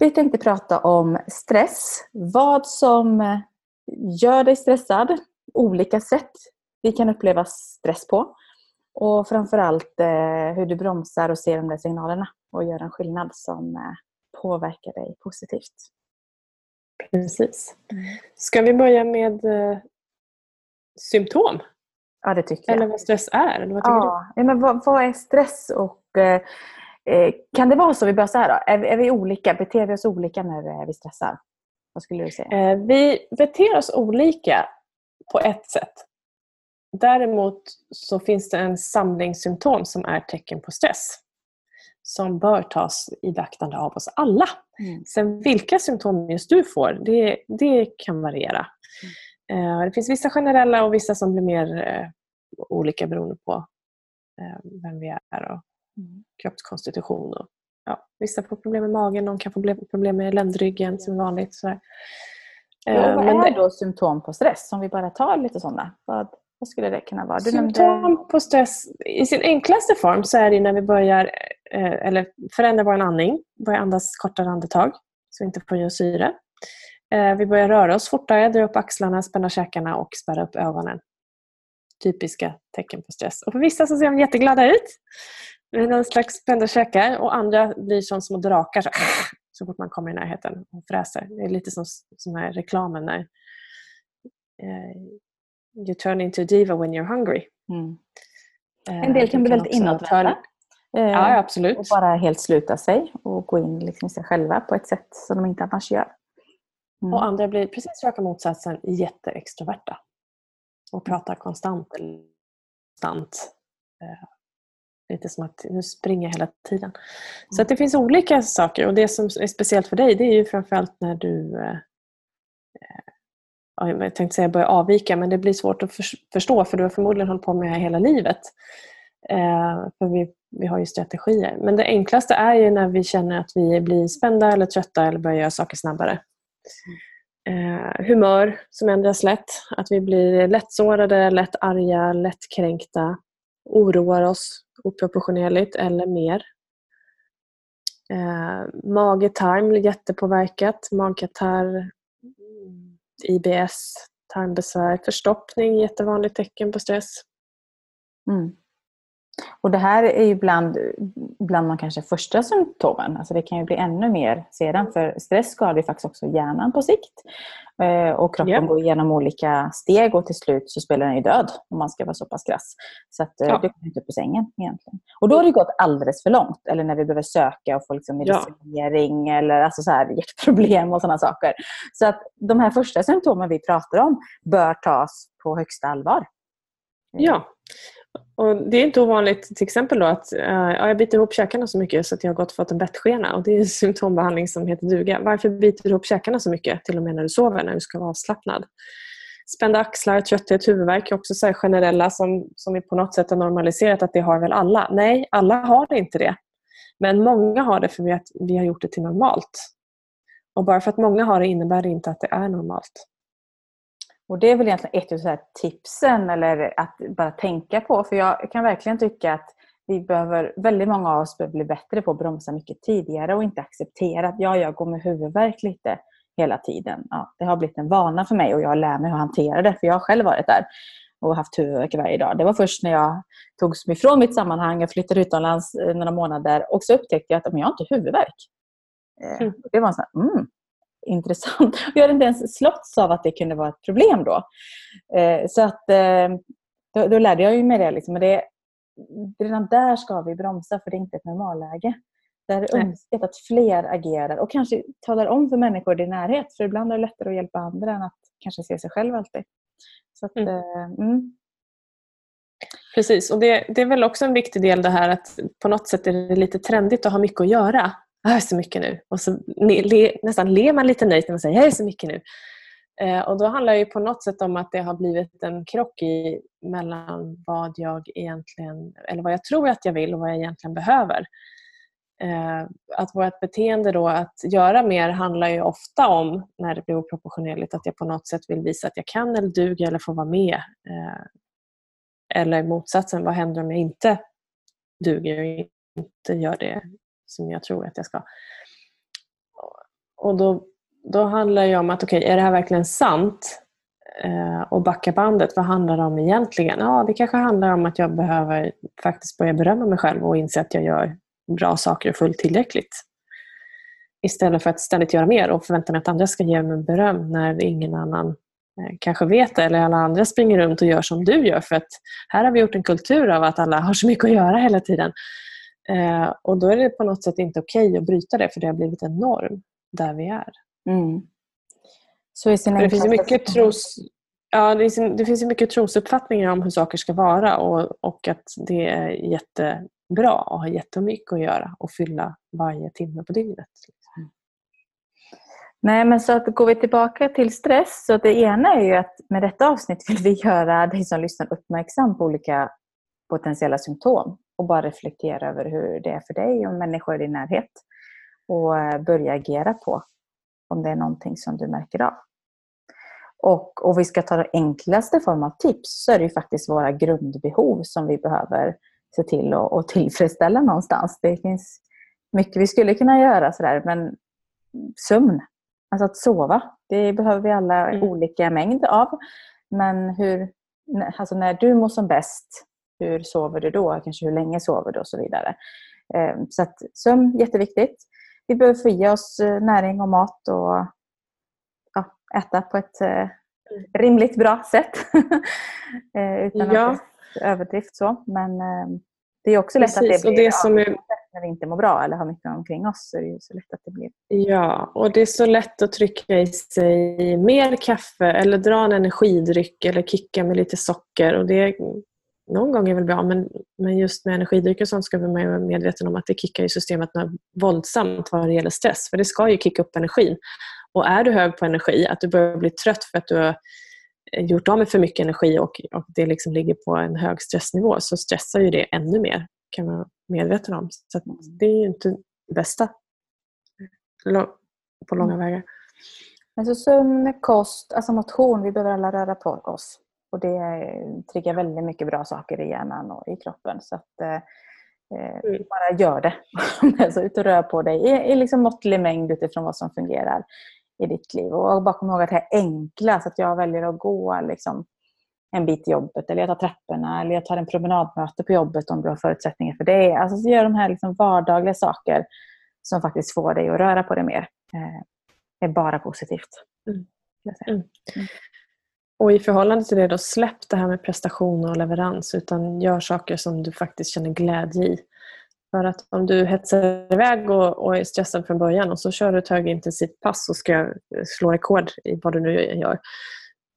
Vi tänkte prata om stress. Vad som gör dig stressad. Olika sätt vi kan uppleva stress på. Och framförallt eh, hur du bromsar och ser de där signalerna och gör en skillnad som eh, påverkar dig positivt. Precis. Ska vi börja med eh, symptom? Ja, det tycker jag. Eller vad stress är? Eller vad ja, du? men vad, vad, är stress och kan det vara så, vi börjar så här då, är, är vi olika, beter vi oss olika när vi stressar? Vad skulle du säga? Eh, vi beter oss olika på ett sätt. Däremot så finns det en samling symptom som är tecken på stress som bör tas i beaktande av oss alla. Mm. Sen vilka symptom just du får, det, det kan variera. Mm. Det finns vissa generella och vissa som blir mer eh, olika beroende på eh, vem vi är och mm. kroppskonstitution. Och, ja, vissa får problem med magen, någon kan få problem med ländryggen som är vanligt. Så ja, vad är då symptom på stress? Om vi bara tar lite sådana. Vad, vad skulle det kunna vara? Du Symptom nämnde... på stress, i sin enklaste form så är det när vi börjar eh, eller förändra vår andning, börjar andas kortare andetag så vi inte får i syre. Eh, vi börjar röra oss fortare, dra upp axlarna, spänna käkarna och spärra upp ögonen. Typiska tecken på stress. Och för vissa så ser de jätteglada ut någon slags spända käkar och andra blir som små drakar så, så fort man kommer i närheten och fräser. Det är lite som, som här reklamen när eh, you turn into a diva when you're hungry. Mm. Eh, en del kan bli väldigt inåtvända. Eh, ja, absolut. Och bara helt sluta sig och gå in liksom i sig själva på ett sätt som de inte annars gör. Mm. Och andra blir precis raka motsatsen jätteextroverta. Och pratar konstant. konstant. Lite som att nu springer jag hela tiden. Mm. Så att det finns olika saker och det som är speciellt för dig det är ju framförallt när du eh, jag tänkte säga börja avvika, men det blir svårt att förstå för du har förmodligen hållit på med det här hela livet. Eh, för vi, vi har ju strategier. Men det enklaste är ju när vi känner att vi blir spända eller trötta eller börjar göra saker snabbare. Eh, humör som ändras lätt. Att vi blir lättsårade, lätt arga, lättkränkta. Oroar oss oproportionerligt eller mer. Eh, mage-tarm blir jättepåverkat. Magkatarr, IBS, tarmbesvär, förstoppning, jättevanligt tecken på stress. Mm. Och det här är ju bland, bland de kanske första symptomen. Alltså det kan ju bli ännu mer sedan. För stress skadar ju faktiskt också hjärnan på sikt. Eh, och kroppen yeah. går igenom olika steg och till slut så spelar den ju död. Om man ska vara så pass krass. Så att, eh, ja. du kommer inte upp ur sängen egentligen. Och då har det gått alldeles för långt. Eller när vi behöver söka och få liksom medicinering ja. eller alltså så här, hjärtproblem och sådana saker. Så att de här första symptomen vi pratar om bör tas på högsta allvar. Ja, och det är inte ovanligt till exempel då att uh, jag biter ihop käkarna så mycket så att jag har gått och fått en bettskena. Och det är en symptombehandling som heter duga. Varför biter du ihop käkarna så mycket? Till och med när du sover, när du ska vara avslappnad. Spända axlar, trötthet, huvudvärk är också så generella som, som vi på något sätt har normaliserat att det har väl alla. Nej, alla har inte det. Men många har det för vi vi har gjort det till normalt. Och bara för att många har det innebär det inte att det är normalt. Och Det är väl egentligen ett av tipsen eller att bara tänka på. För jag kan verkligen tycka att vi behöver, väldigt många av oss behöver bli bättre på att bromsa mycket tidigare och inte acceptera att ja, jag går med huvudvärk lite hela tiden. Ja, det har blivit en vana för mig och jag lär mig att hantera det. För jag har själv varit där och haft huvudvärk varje dag. Det var först när jag togs ifrån mitt sammanhang, jag flyttade utomlands några månader och så upptäckte jag att men jag har inte huvudvärk. Eh, mm. Det var så här, mm, intressant. Jag hade inte ens slåtts av att det kunde vara ett problem då. Eh, så att eh, då, då lärde jag mig det. Liksom. Men det, redan där ska vi bromsa för det är inte ett normalläge. Det är önskat att fler agerar och kanske talar om för människor i din närhet. För ibland är det lättare att hjälpa andra än att kanske se sig själv alltid. Så att, mm. Eh, mm. Precis, och det, det, är väl också en viktig del det här att på något sätt är det lite trendigt att ha mycket att göra jag är så mycket nu. Och så le, nästan ler man lite nöjt när man säger jag är så mycket nu. Eh, och då handlar det på något sätt om att det har blivit en krock i, mellan vad jag egentligen, eller vad jag tror att jag vill och vad jag egentligen behöver. Eh, att vårt beteende då att göra mer handlar ju ofta om, när det blir oproportionerligt, att jag på något sätt vill visa att jag kan eller duger eller får vara med. Eh, eller motsatsen, vad händer om jag inte duger och inte gör det som jag tror att jag ska. och då, då handlar det om att okej, okay, är det här verkligen sant? Eh, och backa bandet, vad handlar det om egentligen? Ja, det kanske handlar om att jag behöver faktiskt börja berömma mig själv och inse att jag gör bra saker och fullt tillräckligt. Istället för att ständigt göra mer och förvänta mig att andra ska ge mig beröm när ingen annan eh, kanske vet det eller alla andra springer runt och gör som du gör. För att här har vi gjort en kultur av att alla har så mycket att göra hela tiden. Eh, och då är det på något sätt inte okej okay att bryta det för det har blivit en norm där vi är. Mm. Så i sin det finns mycket tros... Ja, det, är, det finns mycket trosuppfattningar om hur saker ska vara och, och att det är jättebra och har jättemycket att göra och fylla varje timme på dygnet. Nej, men så att går vi tillbaka till stress, så det ena är ju att med detta avsnitt vill vi göra dig som lyssnar uppmärksam på olika potentiella symptom och bara reflektera över hur det är för dig och människor i din närhet och eh, börja agera på om det är någonting som du märker av. Och om vi ska ta den enklaste form av tips så är det ju faktiskt våra grundbehov som vi behöver se till att tillfredsställa någonstans. Det finns mycket vi skulle kunna göra sådär, men sömn, alltså att sova, det behöver vi alla mm. olika mängd av. Men hur, alltså när du mår som bäst, hur sover du då? Kanske hur länge sover du och så vidare. Eh, så att sömn, jätteviktigt. Vi behöver få i oss eh, näring och mat och äta på ett eh, rimligt bra sätt. utan ja. överdrift så. Men det är också lätt Precis, att det blir och det när vi inte mår bra eller har mycket omkring oss. Så är det så lätt att det blir... Ja, och det är så lätt att trycka i sig mer kaffe eller dra en energidryck eller kicka med lite socker. Och det någon gång är väl bra, men, men just med energidrycker och sånt ska vi vara medvetna om att det kickar i systemet våldsamt vad det gäller stress. För det ska ju kicka upp energin. Och är du hög på energi, att du börjar bli trött för att du har eh, gjort av med för mycket energi och, och det liksom ligger på en hög stressnivå, så stressar ju det ännu mer, kan man vara medveten om. Så det är ju inte det bästa på långa mm. vägar. Alltså sömn, kost, alltså motion, vi behöver alla röra på oss. Och det triggar väldigt mycket bra saker i hjärnan och i kroppen. Så att, eh, eh mm. bara gör det. alltså, ut och rör på dig i, i liksom måttlig mängd utifrån vad som fungerar i ditt liv. Och bara kom ihåg att det här enkla, så att jag väljer att gå liksom, en bit till jobbet, eller jag tar trapporna, eller jag tar en promenadmöte på jobbet om du har förutsättningar för det. Alltså så gör de här liksom vardagliga saker som faktiskt får dig att röra på dig mer. Eh, är bara positivt. Mm. Mm. Och i förhållande till det, då släpp det här med prestation och leverans utan gör saker som du faktiskt känner glädje i. För att om du hetsar iväg och, och är stressad från början och så kör du ett högintensivt pass och ska slå rekord i vad du nu gör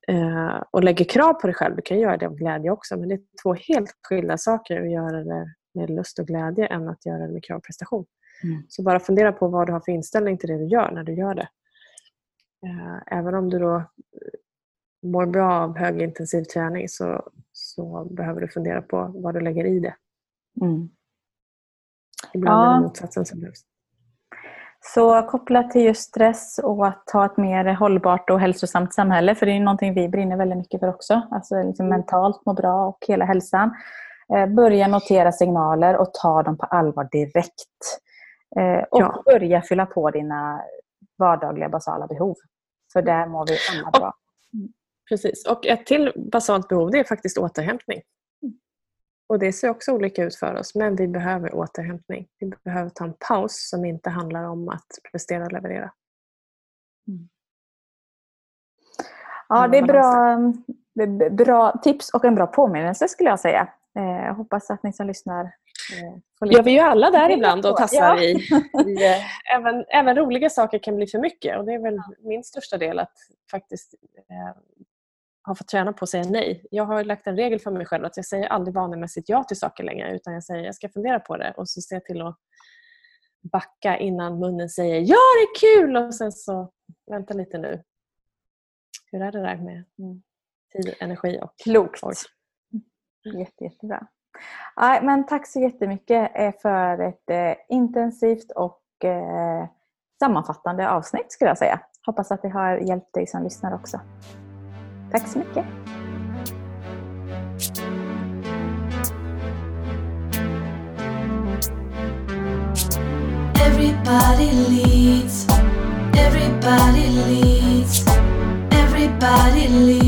eh, och lägger krav på dig själv, du kan göra det av glädje också men det är två helt skilda saker att göra det med lust och glädje än att göra det med krav och prestation. Mm. Så bara fundera på vad du har för inställning till det du gör när du gör det. Eh, även om du då mår bra av högintensiv träning så, så behöver du fundera på vad du lägger i det. Mm. Ibland ja. är det motsatsen som behövs. Så kopplat till just stress och att ha ett mer hållbart och hälsosamt samhälle, för det är någonting vi brinner väldigt mycket för också. Alltså liksom mm. mentalt må bra och hela hälsan. Eh, börja notera signaler och ta dem på allvar direkt. Eh, och ja. börja fylla på dina vardagliga basala behov. För där mår vi alla bra. Precis. Och ett till basalt behov det är faktiskt återhämtning. Och Det ser också olika ut för oss, men vi behöver återhämtning. Vi behöver ta en paus som inte handlar om att prestera och leverera. Mm. Ja, det är bra, bra tips och en bra påminnelse skulle jag säga. Eh, jag hoppas att ni som lyssnar eh, Ja, vi är ju alla där ibland och tassar ja. i, i eh, även, även roliga saker kan bli för mycket och det är väl min största del att faktiskt eh, har fått träna på att säga nej. Jag har lagt en regel för mig själv att jag säger aldrig vanemässigt ja till saker längre utan jag säger jag ska fundera på det och så ser jag till att backa innan munnen säger ja det är kul och sen så vänta lite nu. Hur är det där med mm. tid, energi och Klokt. Ork? Jätte, jättebra. Ja, men tack så jättemycket eh, för ett eh, intensivt och eh, sammanfattande avsnitt skulle jag säga. Hoppas att det har hjälpt dig som lyssnar också. Tack så mycket. Everybody leads Everybody leads. Everybody leads.